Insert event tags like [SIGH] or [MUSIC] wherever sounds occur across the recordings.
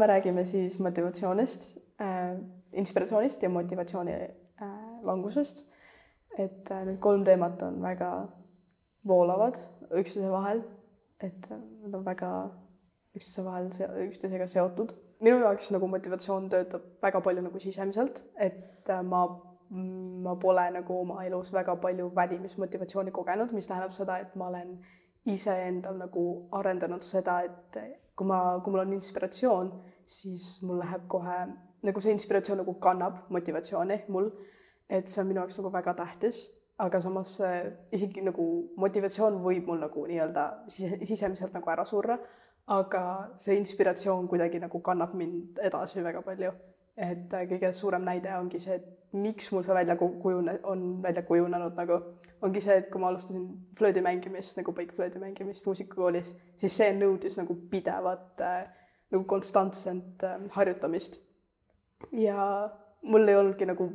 me räägime siis motivatsioonist äh,, inspiratsioonist ja motivatsiooni äh, langusest. et äh, need kolm teemat on väga voolavad üksteise vahel, et äh, nad on väga üksteise vahel, üksteisega seotud. minu jaoks nagu motivatsioon töötab väga palju nagu sisemiselt, et äh, ma, ma pole nagu oma elus väga palju välimismotivatsiooni kogenud, mis tähendab seda, et ma olen iseendal nagu arendanud seda, et kui ma, kui mul on inspiratsioon, siis mul läheb kohe nagu see inspiratsioon nagu kannab motivatsiooni mul, et see on minu jaoks nagu väga tähtis, aga samas isegi nagu motivatsioon võib mul nagu nii-öelda sisemiselt nagu ära surra, aga see inspiratsioon kuidagi nagu kannab mind edasi väga palju. et kõige suurem näide ongi see, et miks mul see välja kujune-, on välja kujunenud nagu, ongi see, et kui ma alustasin flöödi mängimist nagu põikflöödi mängimist muusikakoolis, siis see nõudis nagu pidevat äh, nagu konstantset äh, harjutamist ja mul ei olnudki nagu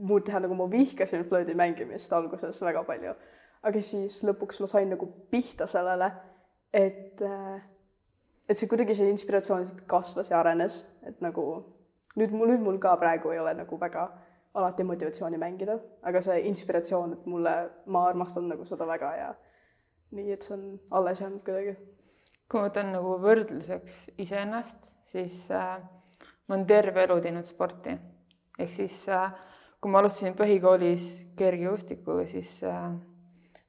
muud teha, nagu ma vihkasin flöödi mängimist alguses väga palju. aga siis lõpuks ma sain nagu pihta sellele, et, et see kuidagi see inspiratsioon lihtsalt kasvas ja arenes, et nagu nüüd mul, nüüd mul ka praegu ei ole nagu väga alati motivatsiooni mängida, aga see inspiratsioon, et mulle, ma armastan nagu seda väga ja nii, et see on alles jäänud kuidagi. kui ma võtan nagu võrdluseks iseennast, siis äh ma olen terve elu teinud sporti. ehk siis äh, kui ma alustasin põhikoolis kergejõustikuga, siis äh,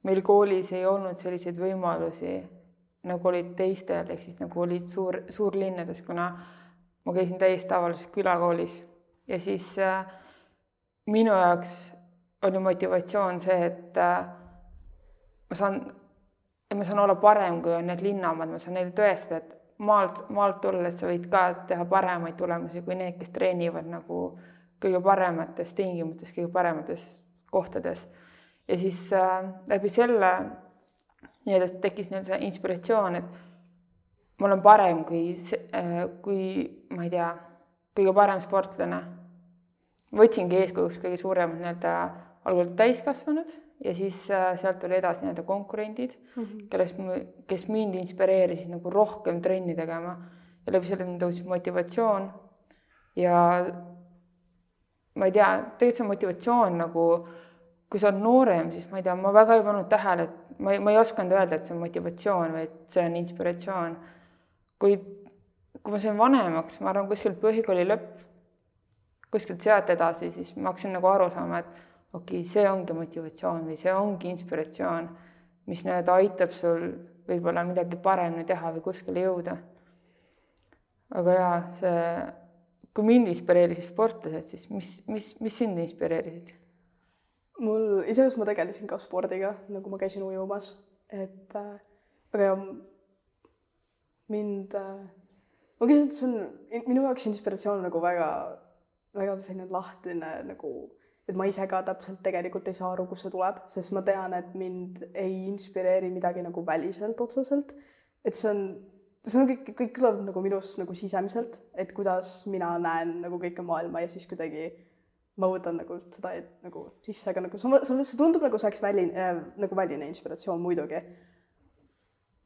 meil koolis ei olnud selliseid võimalusi, nagu olid teistel, ehk siis nagu olid suur, suurlinnades, kuna ma käisin täiesti tavalises külakoolis ja siis äh, minu jaoks oli motivatsioon see, et äh, ma saan, ma saan olla parem, kui on need linnaomad, ma saan neile tõestada, et maalt, maalt tulles sa võid ka teha paremaid tulemusi kui need, kes treenivad nagu kõige paremates tingimustes, kõige paremates kohtades. ja siis äh, läbi selle nii-öelda tekkis nii-öelda see inspiratsioon, et ma olen parem kui äh,, kui ma ei tea, kõige parem sportlane. Võtsingi eeskujuks kõige suuremad nii-öelda algul täiskasvanud ja siis äh, sealt tuli edasi nii-öelda konkurendid mm, -hmm. kellest, kes mind inspireerisid nagu rohkem trenni tegema ja läbi selle tõusis motivatsioon. ja ma ei tea, tegelikult see motivatsioon nagu, kui sa oled noorem, siis ma ei tea, ma väga ei pannud tähele, et ma ei, ma ei osanud öelda, et see on motivatsioon või et see on inspiratsioon. kuid kui ma sain vanemaks, ma arvan, kuskil põhikooli lõpp, kuskilt sealt edasi, siis ma hakkasin nagu aru saama, et okei okay,, see ongi motivatsioon või see ongi inspiratsioon, mis nii-öelda aitab sul võib-olla midagi paremini teha või kuskile jõuda. aga jaa, see, kui mind inspireerisid sportlased, siis mis, mis, mis sind inspireerisid? mul, iseenesest ma tegelesin ka spordiga, nagu ma käisin ujumas, et äh, aga mind äh,, ma lihtsalt, see on minu jaoks inspiratsioon nagu väga, väga selline lahtine nagu et ma ise ka täpselt tegelikult ei saa aru, kust see tuleb, sest ma tean, et mind ei inspireeri midagi nagu väliselt otseselt. et see on, see on kõik, kõik tuleb nagu minust nagu sisemiselt, et kuidas mina näen nagu kõike maailma ja siis kuidagi ma võtan nagu seda et, nagu sisse, aga nagu see, see tundub nagu see oleks väline äh,, nagu väline inspiratsioon muidugi.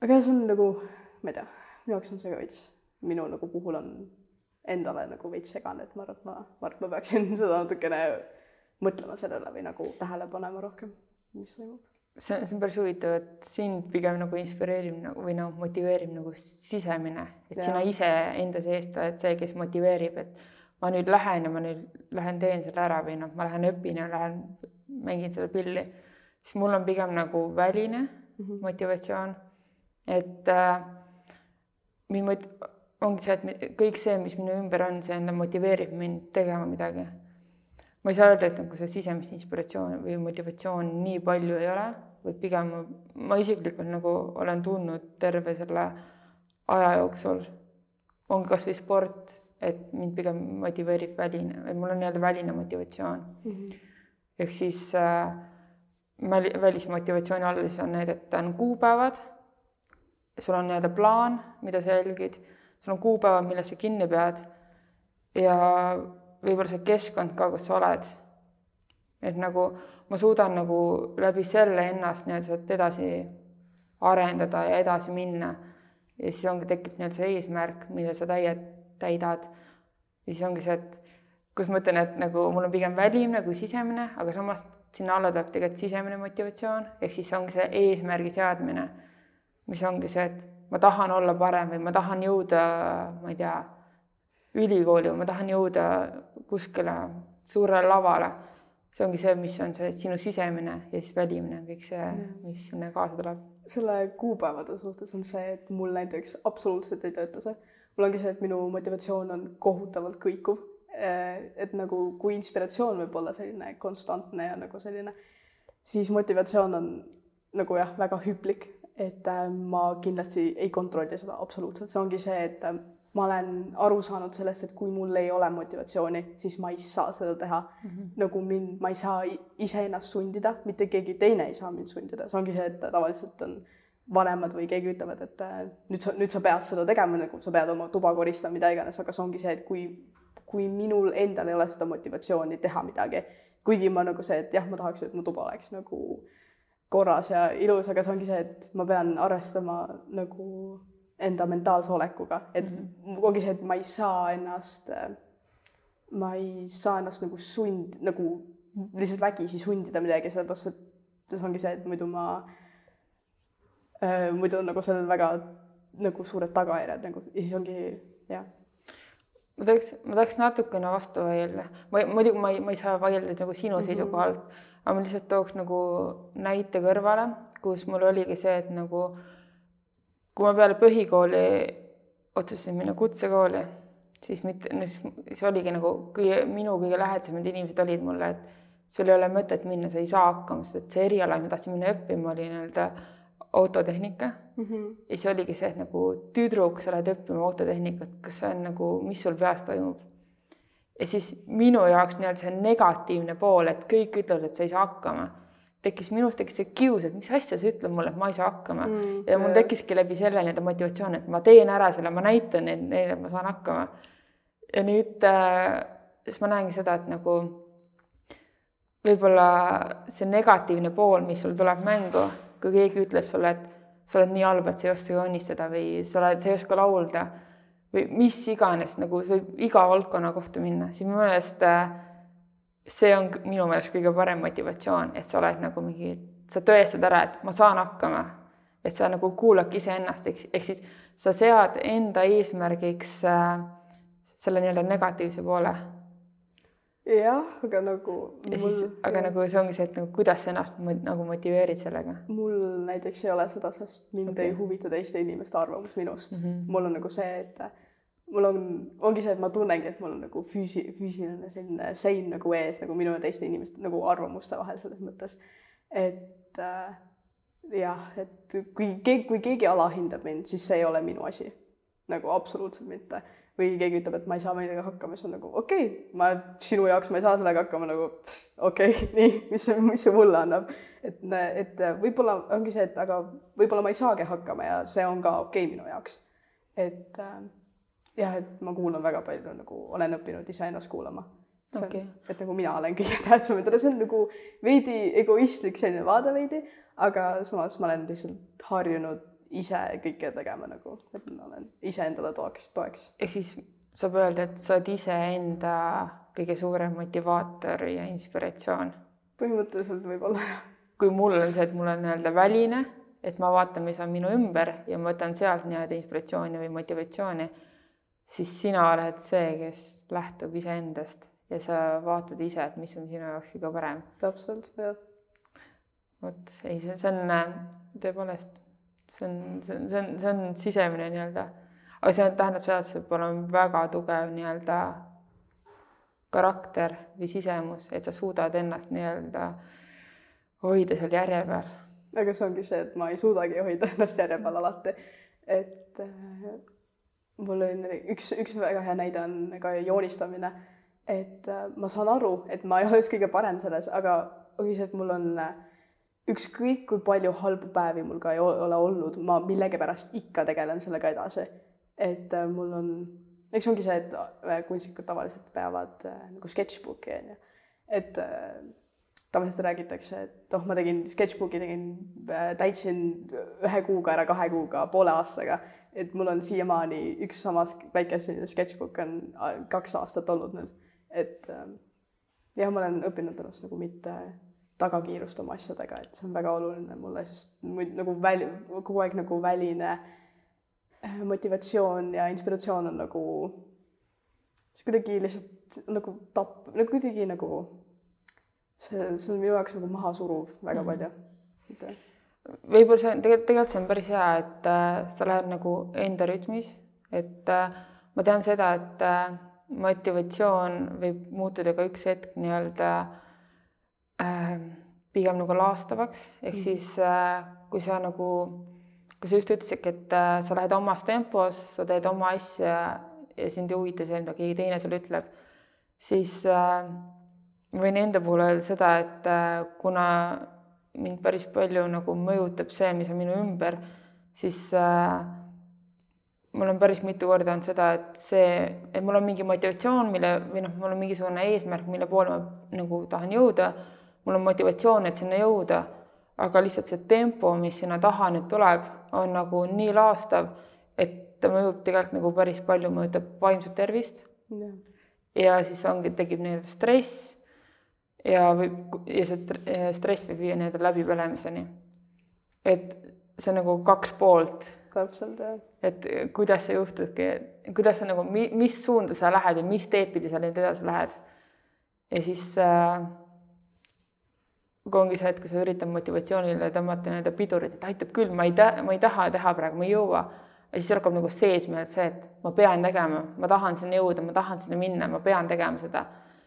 aga see on nagu, ma ei tea, minu jaoks on see ka veits, minu nagu puhul on endale nagu veits segane, et ma arvan, et ma, ma arvan, et ma peaksin [LAUGHS] seda natukene mõtlema sellele või nagu tähele panema rohkem, mis toimub. see, see on päris huvitav, et sind pigem nagu inspireerib nagu või noh, motiveerib nagu sisemine, et ja. sina ise enda seest oled see, kes motiveerib, et ma nüüd lähen ja ma nüüd lähen teen selle ära või noh, ma lähen õpin ja lähen mängin seda pilli, siis mul on pigem nagu väline mm -hmm. motivatsioon, et äh, mind mot-, ongi see, et kõik see, mis minu ümber on, see motiveerib mind tegema midagi ma ei saa öelda, et nagu see sisemist inspiratsiooni või motivatsiooni nii palju ei ole, vaid pigem ma, ma isiklikult nagu olen tundnud terve selle aja jooksul, ongi kasvõi sport, et mind pigem motiveerib väline, et mul on nii-öelda väline motivatsioon mm. -hmm. ehk siis äh, välismotivatsiooni all siis on need, et on kuupäevad, sul on nii-öelda plaan, mida sa jälgid, sul on kuupäevad, millest sa kinni pead ja võib-olla see keskkond ka, kus sa oled. et nagu ma suudan nagu läbi selle ennast nii-öelda sealt edasi arendada ja edasi minna. ja siis ongi, tekib nii-öelda see eesmärk, mida sa täied, täidad. ja siis ongi see, et kus ma ütlen, et nagu mul on pigem välimine kui sisemine, aga samas sinna alla tuleb tegelikult sisemine motivatsioon, ehk siis ongi see eesmärgi seadmine, mis ongi see, et ma tahan olla parem või ma tahan jõuda, ma ei tea, ülikooli või ma tahan jõuda kuskile suurele lavale. see ongi see, mis on see sinu sisemine ja siis välimine on kõik see, mis sinna kaasa tuleb. selle kuupäevade suhtes on see, et mul näiteks absoluutselt ei tööta see. mul ongi see, et minu motivatsioon on kohutavalt kõikuv. et nagu, kui inspiratsioon võib olla selline konstantne ja nagu selline, siis motivatsioon on nagu jah, väga hüplik, et äh, ma kindlasti ei kontrolli seda absoluutselt, see ongi see, et äh, ma olen aru saanud sellest, et kui mul ei ole motivatsiooni, siis ma ei saa seda teha. Mm. -hmm. nagu mind, ma ei saa iseennast sundida, mitte keegi teine ei saa mind sundida, see ongi see, et tavaliselt on vanemad või keegi ütlevad, et äh, nüüd sa, nüüd sa pead seda tegema, nagu sa pead oma tuba koristama, mida iganes, aga see ongi see, et kui, kui minul endal ei ole seda motivatsiooni teha midagi, kuigi ma nagu see, et jah, ma tahaks, et mu tuba oleks nagu korras ja ilus, aga see ongi see, et ma pean arvestama nagu enda mentaalse olekuga, et mm -hmm. ongi see, et ma ei saa ennast, ma ei saa ennast nagu sund, nagu lihtsalt vägisi sundida midagi, sellepärast et see ongi see, et muidu ma äh,, muidu on nagu sellel väga nagu suured tagajärjed nagu ja siis ongi jah. ma tahaks, ma tahaks natukene vastu vaielda, ma muidugi ma ei, ma ei saa vaielda nagu sinu mm -hmm. seisukohalt, aga ma lihtsalt tooks nagu näite kõrvale, kus mul oligi see, et nagu kui ma peale põhikooli otsustasin minna kutsekooli, siis mitte, siis oligi nagu kõige, minu kõige lähedasemad inimesed olid mulle, et sul ei ole mõtet minna, sa ei saa hakkama, sest et see eriala, ma tahtsin minna õppima, oli nii-öelda autotehnika mm. -hmm. ja siis oligi see, et nagu tüdruk, sa lähed õppima autotehnikat, kas see on nagu, mis sul peas toimub? Ja siis minu jaoks nii-öelda see negatiivne pool, et kõik ütlevad, et sa ei saa hakkama. Tekkis minus tekkis see kius, et mis asja sa ütled mulle, et ma ei saa hakkama. Mm, ja mul tekkiski läbi selle nii-öelda motivatsioon, et ma teen ära selle, ma näitan neile, et ma saan hakkama. ja nüüd äh, siis ma näengi seda, et nagu võib-olla see negatiivne pool, mis sul tuleb mängu, kui keegi ütleb sulle, et sa oled nii halb, et sa ei oska joonistada või sa oled, sa ei oska laulda või mis iganes, nagu see võib iga valdkonna kohta minna, siis minu meelest äh, see on minu meelest kõige parem motivatsioon, et sa oled nagu mingi, sa tõestad ära, et ma saan hakkama. et sa nagu kuuladki iseennast, ehk, ehk siis sa sead enda eesmärgiks äh, selle nii-öelda negatiivse poole. jah, aga nagu. ja siis, aga jah. nagu see ongi see, et nagu kuidas sa ennast nagu motiveerid sellega? mul näiteks ei ole seda, sest mind okay. ei huvita teiste inimeste arvamus minust mm. -hmm. mul on nagu see, et mul on, ongi see, et ma tunnengi, et mul on nagu füüsi-, füüsiline selline sein nagu ees nagu minu ja teiste inimeste nagu arvamuste vahel selles mõttes. et äh, jah, et kui keegi, kui keegi alahindab mind, siis see ei ole minu asi. nagu absoluutselt mitte. või keegi ütleb, et ma ei saa millegagi hakkama, siis on nagu okei okay,, ma sinu jaoks ma ei saa sellega hakkama nagu okei okay,, [LAUGHS] nii, mis, mis see mulle annab. et, et võib-olla ongi see, et aga võib-olla ma ei saagi hakkama ja see on ka okei okay minu jaoks. et äh, jah, et ma kuulan väga palju nagu, olen õppinud iseennast kuulama. Okay. et nagu mina olen kõige tähtsam endale, see on nagu veidi egoistlik selline vaade veidi, aga samas ma olen lihtsalt harjunud ise kõike tegema nagu, et ma olen iseendale toeks, toeks. ehk siis saab öelda, et sa oled iseenda kõige suurem motivaator ja inspiratsioon? põhimõtteliselt võib-olla jah. kui mul on see, et mul on nii-öelda väline, et ma vaatan, mis on minu ümber ja ma võtan sealt nii-öelda inspiratsiooni või motivatsiooni siis sina oled see, kes lähtub iseendast ja sa vaatad ise, et mis on sinu jaoks kõige parem. täpselt, jah. vot ei, see, see on äh, tõepoolest, see on, see on, see on, see on sisemine nii-öelda, aga see tähendab seda, et sul peab olema väga tugev nii-öelda karakter või sisemus, et sa suudad ennast nii-öelda hoida seal järje peal. aga see ongi see, et ma ei suudagi hoida ennast järje peal alati, et äh, mul oli üks, üks väga hea näide on ka joonistamine, et äh, ma saan aru, et ma ei [LAUGHS] oleks kõige parem selles, aga et mul on äh, ükskõik kui palju halbu päevi mul ka ei ole olnud, ma millegipärast ikka tegelen sellega edasi. et äh, mul on, eks ongi see, et kunstnikud tavaliselt peavad nagu sketšbook'i on ju, et tavaliselt räägitakse, et oh, ma tegin sketšbook'i, tegin, täitsin ühe kuuga ära kahe kuuga, poole aastaga et mul on siiamaani üks sama sk- väike selline sketšbook on kaks aastat olnud nüüd, et äh, jah, ma olen õppinud ennast nagu mitte taga kiirustama asjadega, et see on väga oluline mulle, sest muid nagu väli, kogu aeg nagu väline äh, motivatsioon ja inspiratsioon on nagu see kuidagi lihtsalt nagu tapp, nagu kuidagi nagu see, see on minu jaoks nagu maha suruv väga Mhm. palju. Võib-olla see on tegelikult, tegelikult see on päris hea, et äh, sa lähed nagu enda rütmis, et äh, ma tean seda, et äh, motivatsioon võib muutuda ka üks hetk nii-öelda äh, pigem nagu laastavaks, ehk Mhm. siis äh, kui sa nagu, kui sa just ütlesidki, et äh, sa lähed omas tempos, sa teed oma asja ja sind ei huvita see, mida keegi teine sulle ütleb, siis äh, ma võin enda puhul öelda seda, et äh, kuna mind päris palju nagu mõjutab see, mis on minu ümber, siis äh, mul on päris mitu korda olnud seda, et see, et mul on mingi motivatsioon, mille või noh, mul on mingisugune eesmärk, mille poole ma nagu tahan jõuda, mul on motivatsioon, et sinna jõuda, aga lihtsalt see tempo, mis sinna taha nüüd tuleb, on nagu nii laastav, et ta mõjub tegelikult nagu päris palju, mõjutab vaimset tervist. Ja siis ongi, tekib nii-öelda stress ja võib, ja see stre- stress võib viia nii-öelda läbipõlemiseni. et see on nagu kaks poolt, täpselt jah. et kuidas see juhtubki, kuidas sa nagu, mis suunda sa lähed ja mis teed pidi sa nüüd edasi lähed. ja siis äh, kui ongi see, et kui sa üritad motivatsioonile tõmmata nii-öelda pidurit, et aitab küll, ma ei tea, ma ei taha teha praegu, ma ei jõua. ja siis hakkab nagu seesmine see, et ma pean tegema, ma tahan sinna jõuda, ma tahan sinna minna, ma pean tegema seda.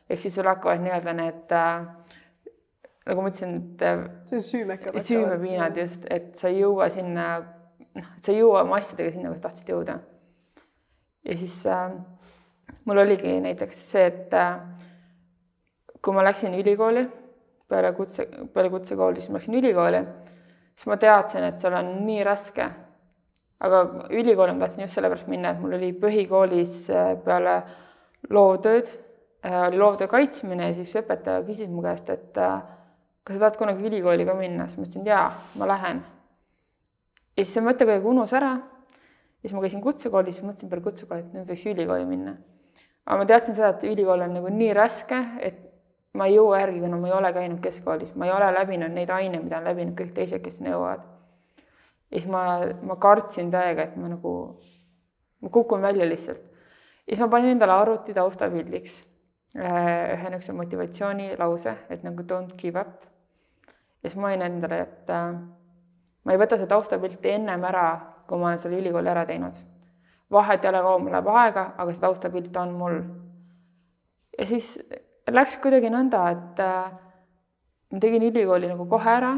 Ehk siis sul hakkavad nii-öelda need äh, nagu ma ütlesin, et äh, süümepiinad just, et sa ei jõua sinna, noh, et sa ei jõua oma asjadega sinna, kus tahtsid jõuda. ja siis äh, mul oligi näiteks see, et äh, kui ma läksin ülikooli peale kutse, peale kutsekooli, siis ma läksin ülikooli, siis ma teadsin, et seal on nii raske. aga ülikooli ma tahtsin just sellepärast minna, et mul oli põhikoolis äh, peale loovtööd oli loovtöö kaitsmine ja siis õpetaja küsis mu käest, et äh, kas sa tahad kunagi ülikooli ka minna, siis ma ütlesin jaa, ma lähen. ja siis see mõte kuidagi unus ära. ja siis ma käisin kutsekoolis, mõtlesin peale kutsekooli, et nüüd võiks ülikooli minna. aga ma teadsin seda, et ülikool on nagu nii raske, et ma ei jõua järgi, kuna ma ei ole käinud keskkoolis, ma ei ole läbinud neid aineid, mida on läbinud kõik teised, kes sinna jõuavad. ja siis ma, ma kartsin täiega, et ma nagu, ma kukun välja lihtsalt. ja siis ma panin endale arvuti taustapildiks ühe niisuguse motivatsioonilause, et nagu don't give up. ja siis ma olin endale, et äh, ma ei võta seda taustapilti ennem ära, kui ma olen selle ülikooli ära teinud. vahet ei ole, kaua mul läheb aega, aga see taustapilt on mul. ja siis läks kuidagi nõnda, et äh, ma tegin ülikooli nagu kohe ära,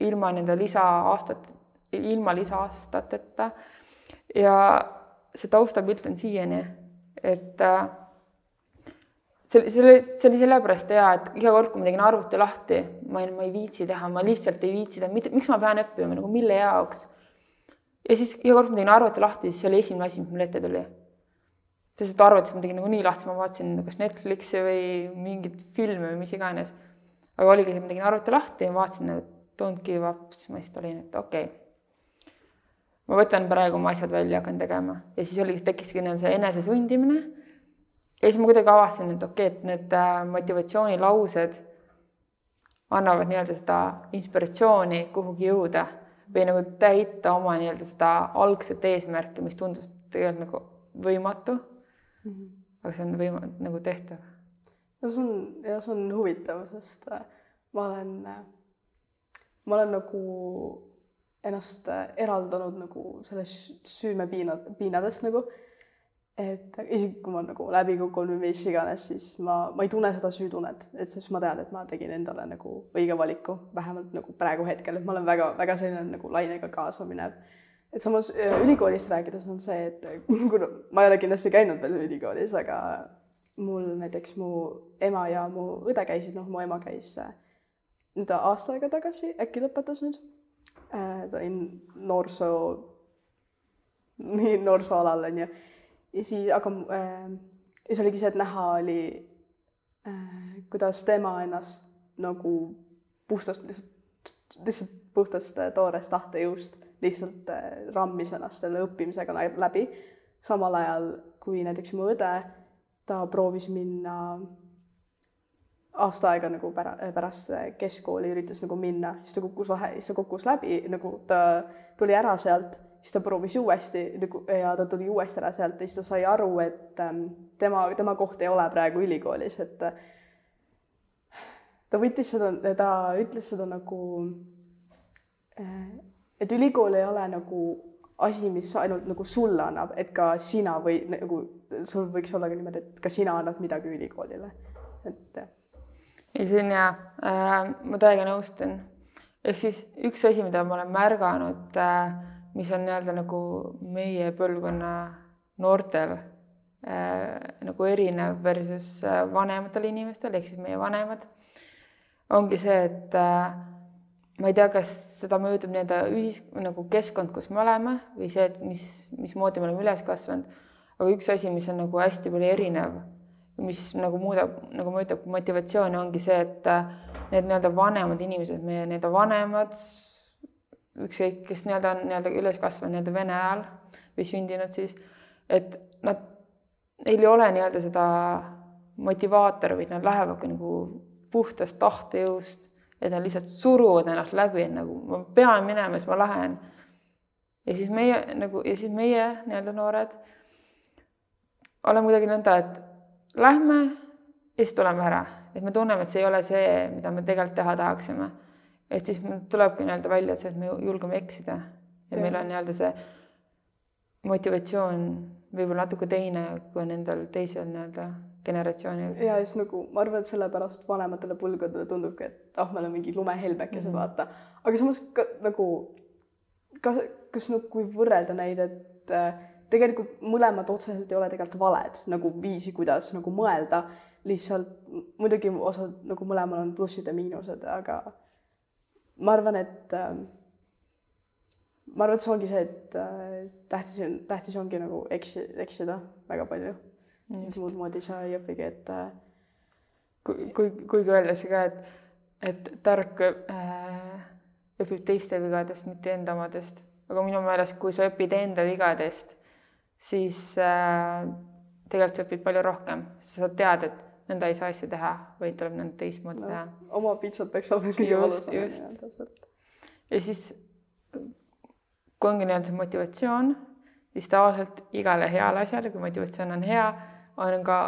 ilma nende lisaaastat, ilma lisaaastateta. ja see taustapilt on siiani, et äh, see, see oli, see oli sellepärast hea, et iga kord, kui ma tegin arvuti lahti, ma ei, ma ei viitsi teha, ma lihtsalt ei viitsi teha, miks ma pean õppima, nagu mille jaoks. ja siis iga kord, kui ma tegin arvuti lahti, siis see oli esimene asi, mis mul ette tuli. sest et arvutis ma tegin nagunii lahti, ma vaatasin kas Netflixi või mingit filmi või mis iganes. aga oligi, et ma tegin arvuti lahti ja vaatasin, et don't give up, siis ma lihtsalt olin, et okei okay. ma võtan praegu oma asjad välja, hakkan tegema ja siis oligi, tekkiski see enesesundimine ja siis ma kuidagi avastasin, et okei okay,, et need äh, motivatsioonilaused annavad nii-öelda seda inspiratsiooni kuhugi jõuda või nagu täita oma nii-öelda seda algset eesmärki, mis tundus tegelikult nagu võimatu mm. -hmm. aga see on võima-, nagu tehtav. no see on, ja see on huvitav, sest äh, ma olen, ma olen nagu ennast äh, eraldanud nagu sellest süümepiina, piinadest nagu et isegi kui ma nagu läbi kukun või mis iganes, siis ma, ma ei tunne seda süütunnet, et siis ma tean, et ma tegin endale nagu õige valiku, vähemalt nagu praegu hetkel, et ma olen väga-väga selline nagu lainega kaasa minev. et samas ülikoolist rääkides on see, et [LAUGHS] kuna ma ei ole kindlasti käinud veel ülikoolis, aga mul näiteks mu ema ja mu õde käisid, noh, mu ema käis nüüd aasta aega tagasi, äkki lõpetas nüüd. ta oli noorsoo, [LAUGHS] noorsooalal onju ja siis, aga äh, siis oligi see, et näha oli äh,, kuidas tema ennast nagu puhtast, lihtsalt, puhtast äh, toorest tahtejõust lihtsalt äh, rammis ennast selle õppimisega lä- läbi. samal ajal kui näiteks mu õde, ta proovis minna aasta aega nagu pära-, pärast keskkooli üritas nagu minna, siis ta kukkus vahe, siis ta kukkus läbi, nagu ta tuli ära sealt, siis ta proovis uuesti nagu ja ta tuli uuesti ära sealt ja siis ta sai aru, et ähm, tema, tema koht ei ole praegu ülikoolis, et ta võttis seda, ta ütles seda nagu, äh, et ülikool ei ole nagu asi, mis ainult nagu sulle annab, et ka sina või nagu sul võiks olla ka niimoodi, et ka sina annad midagi ülikoolile, et ei, see on hea äh,, ma täiega nõustun. ehk siis üks asi, mida ma olen märganud äh,, mis on nii-öelda nagu meie põlvkonna noortel äh, nagu erinev versus äh, vanematel inimestel ehk siis meie vanemad, ongi see, et äh, ma ei tea, kas seda mõjutab nii-öelda ühis-, nagu keskkond, kus me oleme või see, et mis, mismoodi me oleme üles kasvanud, aga üks asi, mis on nagu hästi palju erinev mis nagu muudab, nagu mõjutab motivatsiooni, ongi see, et äh, need nii-öelda vanemad inimesed, meie nii-öelda vanemad, ükskõik, kes nii-öelda on nii-öelda üles kasvanud nii-öelda vene ajal või sündinud siis, et nad, neil ei ole nii-öelda seda motivaatori, vaid nad lähevadki nagu puhtast tahtejõust, et nad lihtsalt suruvad ennast läbi, et nagu ma pean minema, siis ma lähen. ja siis meie nagu ja siis meie nii-öelda noored oleme kuidagi nõnda, et lähme ja siis tuleme ära, et me tunneme, et see ei ole see, mida me tegelikult teha tahaksime. Et siis tulebki nii-öelda välja see, et me julgeme eksida ja, ja. meil on nii-öelda see motivatsioon võib-olla natuke teine kui nendel teisel nii-öelda generatsioonil. ja siis nagu ma arvan, et sellepärast vanematele põlvkondadele tundubki, et ah, me oleme mingi lumehelbekesed mm, -hmm. vaata, aga samas ka, nagu kas, kas nagu kui võrrelda neid, et äh, tegelikult mõlemad otseselt ei ole tegelikult valed nagu viisi, kuidas nagu mõelda, lihtsalt muidugi osad nagu mõlemal on plussid ja miinused, aga ma arvan, et äh, ma arvan, et see ongi see, et äh, tähtis on, tähtis ongi nagu eksi, eksida väga palju. muud moodi sa ei õpigi, et äh, kui, kui, kuigi öeldakse ka, et, et tark äh, õpib teiste vigadest, mitte enda omadest, aga minu meelest, kui sa õpid enda vigadest siis äh, tegelikult sa õpid palju rohkem, sa tead, et nõnda ei saa asja teha, vaid tuleb nõnda teistmoodi no, teha. oma pitsat peaks olema kõige valusam. ja siis, kui ongi nii-öelda see motivatsioon, siis tavaliselt igale heale asjale, kui motivatsioon on hea, on ka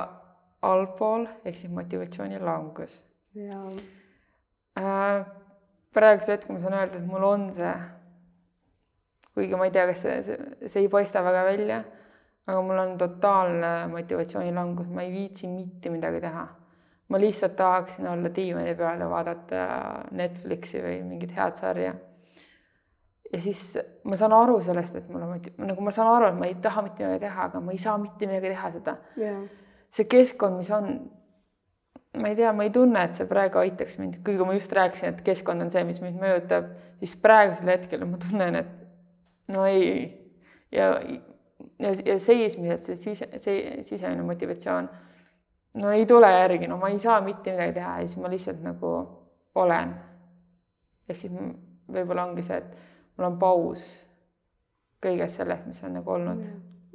allpool ehk siis motivatsiooni langus. Äh, praegusel hetkel ma saan öelda, et mul on see, kuigi ma ei tea, kas see, see, see ei paista väga välja aga mul on totaalne motivatsioonilangus, ma ei viitsi mitte midagi teha. ma lihtsalt tahaksin olla diivani peal ja vaadata Netflixi või mingit head sarja. ja siis ma saan aru sellest, et mul on moti-, nagu ma saan aru, et ma ei taha mitte midagi teha, aga ma ei saa mitte midagi teha seda. Yeah.. see keskkond, mis on, ma ei tea, ma ei tunne, et see praegu aitaks mind, kuigi ma just rääkisin, et keskkond on see, mis mind mõjutab, siis praegusel hetkel ma tunnen, et no ei. Ja ja, ja seismised, see sise, see sisemine motivatsioon, no ei tule järgi, no ma ei saa mitte midagi teha ja siis ma lihtsalt nagu olen. ehk siis võib-olla ongi see, et mul on paus kõigest sellest, mis on nagu olnud.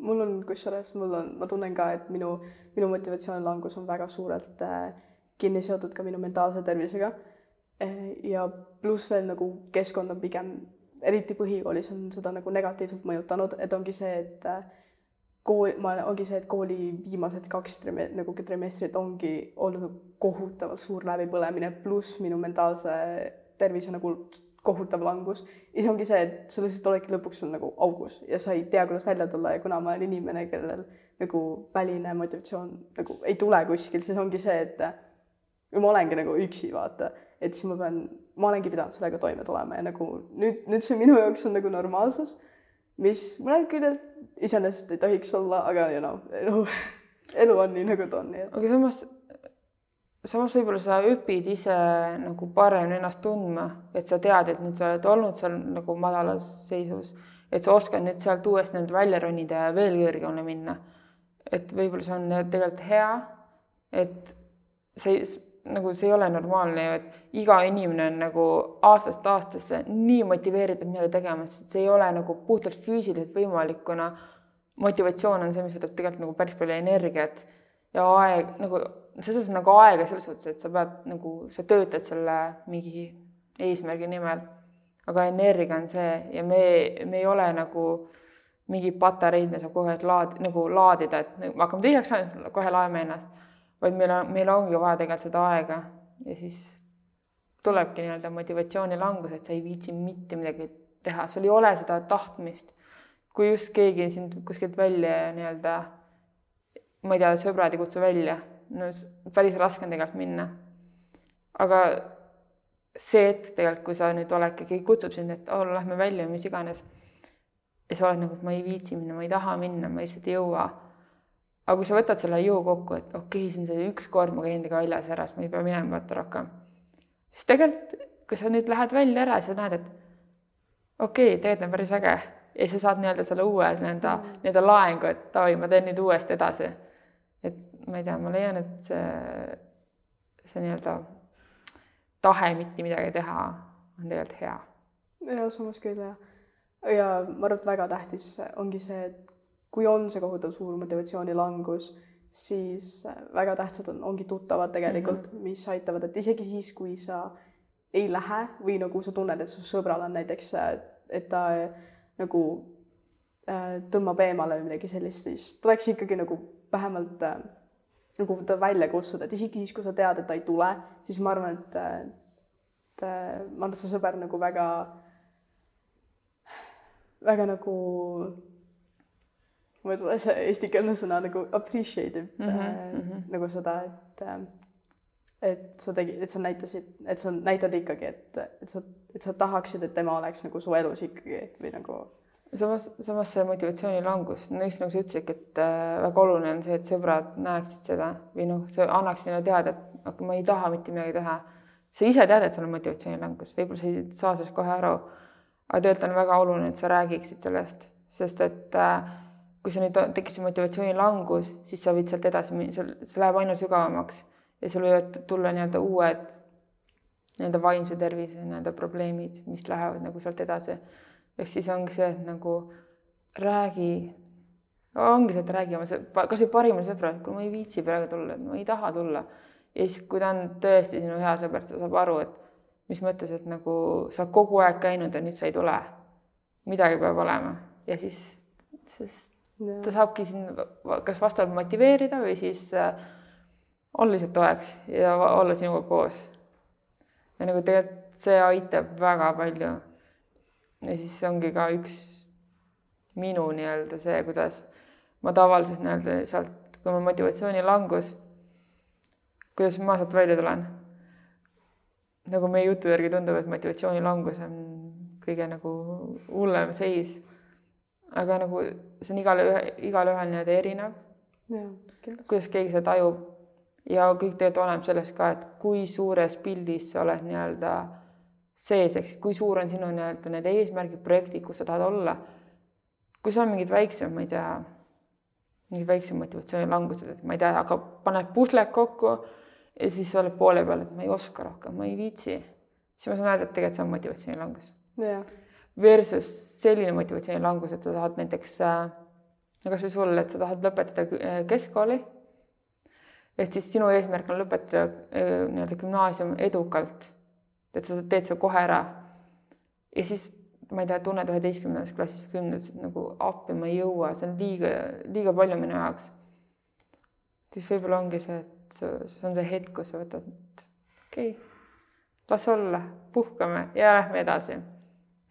mul on kusjuures, mul on, ma tunnen ka, et minu, minu motivatsioonilangus on väga suurelt äh, kinni seotud ka minu mentaalse tervisega äh,. ja pluss veel nagu keskkond on pigem eriti põhikoolis on seda nagu negatiivselt mõjutanud, et ongi see, et äh, kool, ma, ongi see, et kooli viimased kaks trime, nagu trimestrit ongi olnud kohutavalt suur läbipõlemine, pluss minu mentaalse tervise nagu kohutav langus. ja siis ongi see, et sa lihtsalt oledki lõpuks sul nagu augus ja sa ei tea, kuidas välja tulla ja kuna ma olen inimene, kellel nagu väline motivatsioon nagu ei tule kuskilt, siis ongi see, et ma olengi nagu üksi, vaata, et siis ma pean ma olengi pidanud sellega toime tulema ja nagu nüüd, nüüd see minu jaoks on nagu normaalsus, mis mõnel küljel iseenesest ei tohiks olla, aga you know, elu, elu on nii, nagu ta on, nii et. aga samas, samas võib-olla sa õpid ise nagu paremini ennast tundma, et sa tead, et nüüd sa oled olnud seal nagu madalas seisus, et sa oskad nüüd sealt uuesti nüüd välja ronida ja veel kõrgemale minna. et võib-olla see on tegelikult hea, et see nagu see ei ole normaalne ju, et iga inimene on nagu aastast aastasse nii motiveeritud midagi tegema, sest see ei ole nagu puhtalt füüsiliselt võimalik, kuna motivatsioon on see, mis võtab tegelikult nagu päris palju energiat ja aeg nagu selles suhtes nagu aega selles suhtes, et sa pead nagu, sa töötad selle mingi eesmärgi nimel. aga energia on see ja me, me ei ole nagu mingi patareid, me saab aeg laad, nagu laadida, et me hakkame tühjaks saama, kohe laeme ennast vaid meil on, meil ongi vaja tegelikult seda aega ja siis tulebki nii-öelda motivatsioonilangus, et sa ei viitsi mitte midagi teha, sul ei ole seda tahtmist. kui just keegi sind kuskilt välja nii-öelda, ma ei tea, sõbrad ei kutsu välja, no päris raske on tegelikult minna. aga see hetk tegelikult, kui sa nüüd oledki, keegi kutsub sind, et oh, lähme välja mis iganes. ja sa oled nagu, et ma ei viitsi minna, ma ei taha minna, ma lihtsalt ei jõua aga kui sa võtad selle jõu kokku, et okei okay,, see on see üks kord, ma käin temaga väljas ära, siis ma ei pea minema vaata rohkem. siis tegelikult, kui sa nüüd lähed välja ära, sa näed, et okei okay,, tegelikult on päris äge ja sa saad nii-öelda selle uue nii-öelda mm., nii-öelda laengu, et davai, ma teen nüüd uuesti edasi. et ma ei tea, ma leian, et see, see nii-öelda tahe mitte midagi teha on tegelikult hea. ja samas küll jah. ja ma arvan, et väga tähtis ongi see, et kui on see kohutav suur motivatsioonilangus, siis äh, väga tähtsad on, ongi tuttavad tegelikult mm, -hmm. mis aitavad, et isegi siis, kui sa ei lähe või nagu sa tunned, et su sõbral on näiteks, äh, et ta äh, nagu tõmbab eemale või midagi sellist, siis tuleks ikkagi nagu vähemalt äh, nagu ta välja kutsuda, et isegi siis, kui sa tead, et ta ei tule, siis ma arvan, et, et ma arvan, et see sõber nagu väga, väga nagu tule see eestikeelne sõna nagu appreciate ib mm -hmm, äh, -hmm. nagu seda, et äh, et sa tegid, et sa näitasid, et sa näitad ikkagi, et, et sa, et sa tahaksid, et tema oleks nagu su elus ikkagi või nagu. samas, samas see motivatsioonilangus, no just nagu sa ütlesidki, et äh, väga oluline on see, et sõbrad näeksid seda või noh, see annaks neile teada, et aga ma ei taha mitte midagi teha. sa ise tead, et sul on motivatsioonilangus, võib-olla sa ei saa sellest kohe aru. aga tegelikult on väga oluline, et sa räägiksid sellest, sest et äh, kui sa nüüd tekib see motivatsioonilangus, siis sa võid sealt edasi minna, seal, see läheb aina sügavamaks ja sul võivad tulla nii-öelda uued nii-öelda vaimse tervise nii-öelda probleemid, mis lähevad nagu sealt edasi. ehk siis ongi see, et nagu räägi, ongi see, et räägi oma, kas või parimale sõbrale, kuule ma ei viitsi praegu tulla, et ma ei taha tulla. ja siis, kui ta on tõesti sinu hea sõber, ta saab aru, et mis mõttes, et nagu sa kogu aeg käinud ja nüüd sa ei tule. midagi peab olema ja siis, sest ta saabki sind kas vastavalt motiveerida või siis äh, olla lihtsalt toeks ja olla sinuga koos. ja nagu tegelikult see aitab väga palju. ja siis ongi ka üks minu nii-öelda see, kuidas ma tavaliselt nii-öelda sealt, kui mul motivatsioonilangus, kuidas ma sealt välja tulen. nagu meie jutu järgi tundub, et motivatsioonilangus on kõige nagu hullem seis aga nagu see on igale ühe, igalühel nii-öelda erinev. kuidas keegi seda tajub ja kõik tegelikult oleneb sellest ka, et kui suures pildis sa oled nii-öelda sees, ehk kui suur on sinu nii-öelda need eesmärgid, projektid, kus sa tahad olla. kui sul on mingid väiksemad, ma ei tea, mingid väiksed motivatsioonilangused, et ma ei tea, aga paned pusled kokku ja siis sa oled poole peal, et ma ei oska rohkem, ma ei viitsi, siis ma saan öelda, et tegelikult see on motivatsioonilangus. jah versus selline motivatsioonilangus, et sa tahad näiteks, äh, no kasvõi sul, et sa tahad lõpetada äh, keskkooli. et siis sinu eesmärk on lõpetada äh, nii-öelda gümnaasium edukalt. et sa teed selle kohe ära. ja siis ma ei tea, tunned üheteistkümnendas klassis või kümnendas, et nagu appi ma ei jõua, see on liiga, liiga palju minu jaoks. siis võib-olla ongi see, et see on see hetk, kus sa võtad, okei okay,, las olla, puhkame ja lähme edasi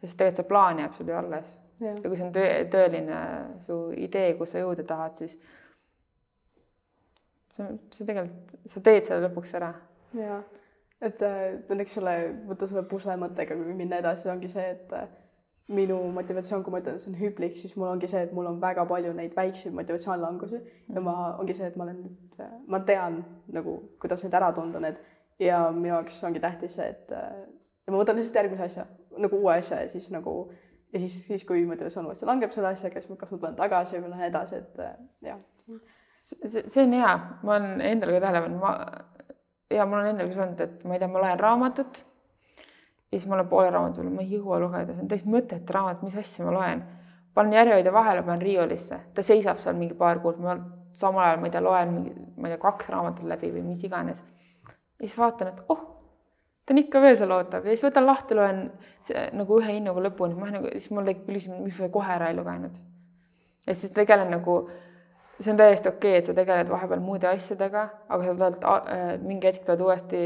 sest tegelikult see plaan jääb sul ju alles. ja kui see on töö, tõeline su idee, kus sa jõuda tahad, siis see, see tegelikult, sa teed selle lõpuks ära. ja, et näiteks selle, võtta selle pusle mõttega, kui minna edasi, ongi see, et äh, minu motivatsioon, kui ma ütlen, et see on hüplik, siis mul ongi see, et mul on väga palju neid väikseid motivatsioonilangusi mm. ja ma, ongi see, et ma olen nüüd, äh, ma tean nagu, kuidas neid ära tunda, need ja minu jaoks ongi tähtis see, et äh, ja ma võtan lihtsalt järgmise asja, nagu uue asja ja siis nagu ja siis, siis kui motivatsioon uuesti langeb selle asjaga, siis ma, kas ma tulen tagasi või lähen edasi, et äh, jah. see, see on hea, ma olen endale ka tähele pannud, ma ja mul on endal ka olnud, et ma ei tea, ma loen raamatut ja siis ma olen poole raamatu peal, ma ei jõua lugeda, see on täiesti mõttetu raamat, mis asja ma loen. panen järjehoidja vahele, panen riiulisse, ta seisab seal mingi paar kuud, ma samal ajal, ma ei tea, loen mingi, ma ei tea, kaks raamatut läbi või mis iganes. ja siis vaatan, et oh, ta on ikka seal ootab ja siis võtan lahti, loen see, nagu ühe hinnuga lõpuni, ma nagu, siis mul tekib küsimus, miks ma kohe ära ei lugenud. ja siis tegelen nagu, see on täiesti okei okay,, et sa tegeled vahepeal muude asjadega, aga sa tuled äh, mingi hetk tuled uuesti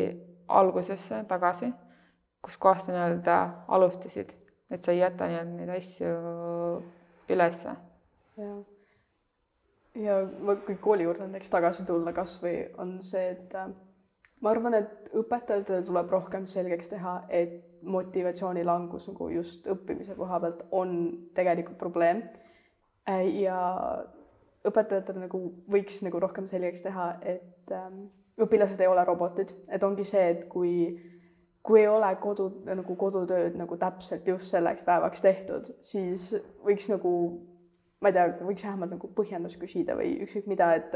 algusesse tagasi kuskohast sa nii-öelda alustasid, et sa ei jäta nii-öelda neid asju ülesse. jah. ja ma, kui kooli juurde näiteks tagasi tulla, kasvõi on see, et äh, ma arvan, et õpetajatele tuleb rohkem selgeks teha, et motivatsiooni langus nagu just õppimise koha pealt on tegelikult probleem. Äh, ja õpetajatele nagu võiks nagu rohkem selgeks teha, et ähm, õpilased ei ole robotid, et ongi see, et kui kui ei ole kodu nagu kodutööd nagu täpselt just selleks päevaks tehtud, siis võiks nagu, ma ei tea, võiks vähemalt nagu põhjendust küsida või ükskõik mida, et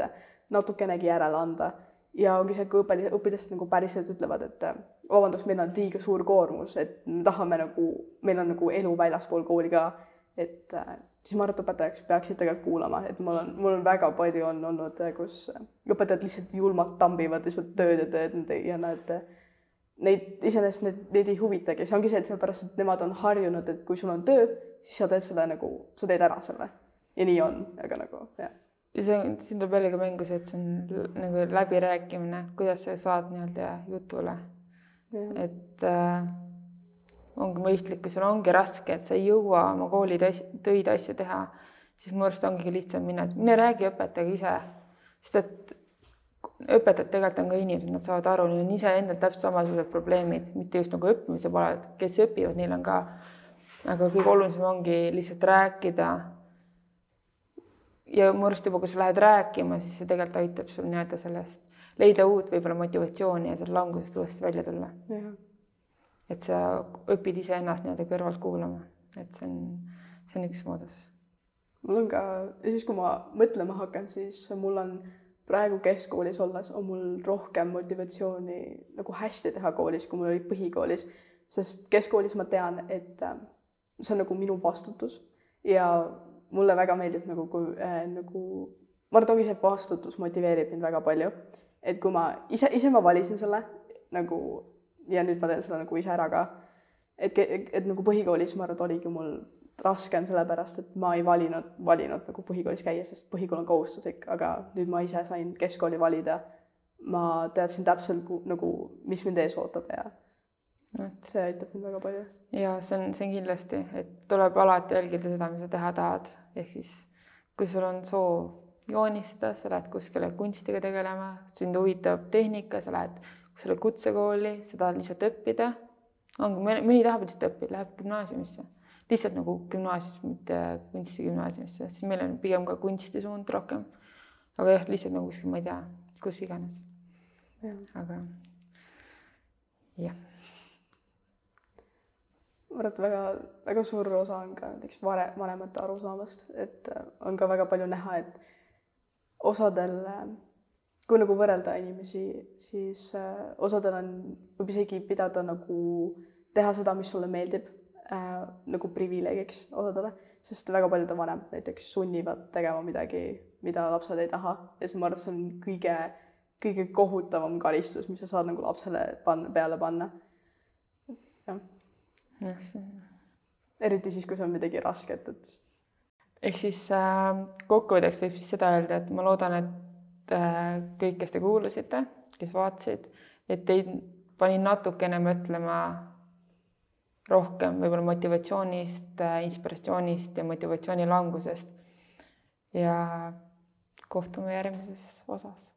natukenegi järele anda. Ja ongi see, et kui õpilased, õpilased nagu päriselt ütlevad, et vabandust, meil on liiga suur koormus, et me tahame nagu, meil on nagu elu väljaspool kooli ka, et siis ma arvan, et õpetajaks peaksid tegelikult kuulama, et mul on, mul on väga palju on olnud, kus õpetajad lihtsalt julmalt tambivad lihtsalt tööd ja tööd ja nad neid iseenesest need, neid ei huvitagi, see ongi see, et sellepärast, et nemad on harjunud, et kui sul on töö, siis sa teed selle nagu, sa teed ära selle ja nii on, aga nagu jah. Ja see, siin tuleb jällegi mängu see, et see on nagu läbirääkimine, kuidas sa saad nii-öelda jutule. et äh, ongi mõistlik, kui sul ongi raske, et sa ei jõua oma kooli töid asju teha, siis mu arust ongi lihtsam minna, et mine räägi õpetajaga ise, sest et õpetajad tegelikult on ka inimesed, nad saavad aru, neil on iseendal täpselt samasugused probleemid, mitte just nagu õppimise poolel, kes õpivad, neil on ka, aga kõige olulisem ongi lihtsalt rääkida. Ja mu arust juba, kui sa lähed rääkima, siis see tegelikult aitab sul nii-öelda sellest leida uut võib-olla motivatsiooni ja selle langusest uuesti välja tulla. et sa õpid iseennast nii-öelda kõrvalt kuulama, et see on, see on üks moodus. mul on ka, siis kui ma mõtlema hakkan, siis mul on praegu keskkoolis olles on mul rohkem motivatsiooni nagu hästi teha koolis, kui mul oli põhikoolis, sest keskkoolis ma tean, et äh, see on nagu minu vastutus ja mulle väga meeldib nagu, kui äh, nagu ma arvan, et ongi see vastutus motiveerib mind väga palju. et kui ma ise, ise ma valisin selle nagu ja nüüd ma teen seda nagu ise ära ka. et, et, et nagu põhikoolis ma arvan, et oligi mul raskem, sellepärast et ma ei valinud, valinud nagu põhikoolis käia, sest põhikool on kohustuslik, aga nüüd ma ise sain keskkooli valida. ma teadsin täpselt nagu, mis mind ees ootab ja et see aitab mind väga palju. ja see on, see on kindlasti, et tuleb alati jälgida seda, mis sa teha tahad, ehk siis kui sul on soov joonistada, sa lähed kuskile kunstiga tegelema, sind huvitab tehnika, sa lähed kuskile kutsekooli, sa tahad lihtsalt õppida. ongi, mõni tahab lihtsalt õppida, läheb gümnaasiumisse lihtsalt nagu gümnaasiumis, mitte kunstigümnaasiumisse, siis meil on pigem ka kunstisuund rohkem. aga jah, lihtsalt nagu kuskil, ma ei tea, kus iganes. aga jah. Ma arvan, et väga-väga suur osa on ka näiteks vare, vanemate arusaamast, et äh, on ka väga palju näha, et osadel, äh, kui nagu võrrelda inimesi, siis äh, osadel on, võib isegi pidada nagu teha seda, mis sulle meeldib äh, nagu privileegiks osadele, sest väga paljude vanemad näiteks sunnivad tegema midagi, mida lapsed ei taha ja siis ma arvan, et see on kõige, kõige kohutavam karistus, mis sa saad nagu lapsele panna, peale panna. jah. Jah, see. eriti siis, kui see on midagi rasket, et. ehk siis äh, kokkuvõtteks võib siis seda öelda, et ma loodan, et äh, kõik, kes te kuulasite, kes vaatasid, et teid panin natukene mõtlema rohkem võib-olla motivatsioonist, inspiratsioonist ja motivatsiooni langusest. ja kohtume järgmises osas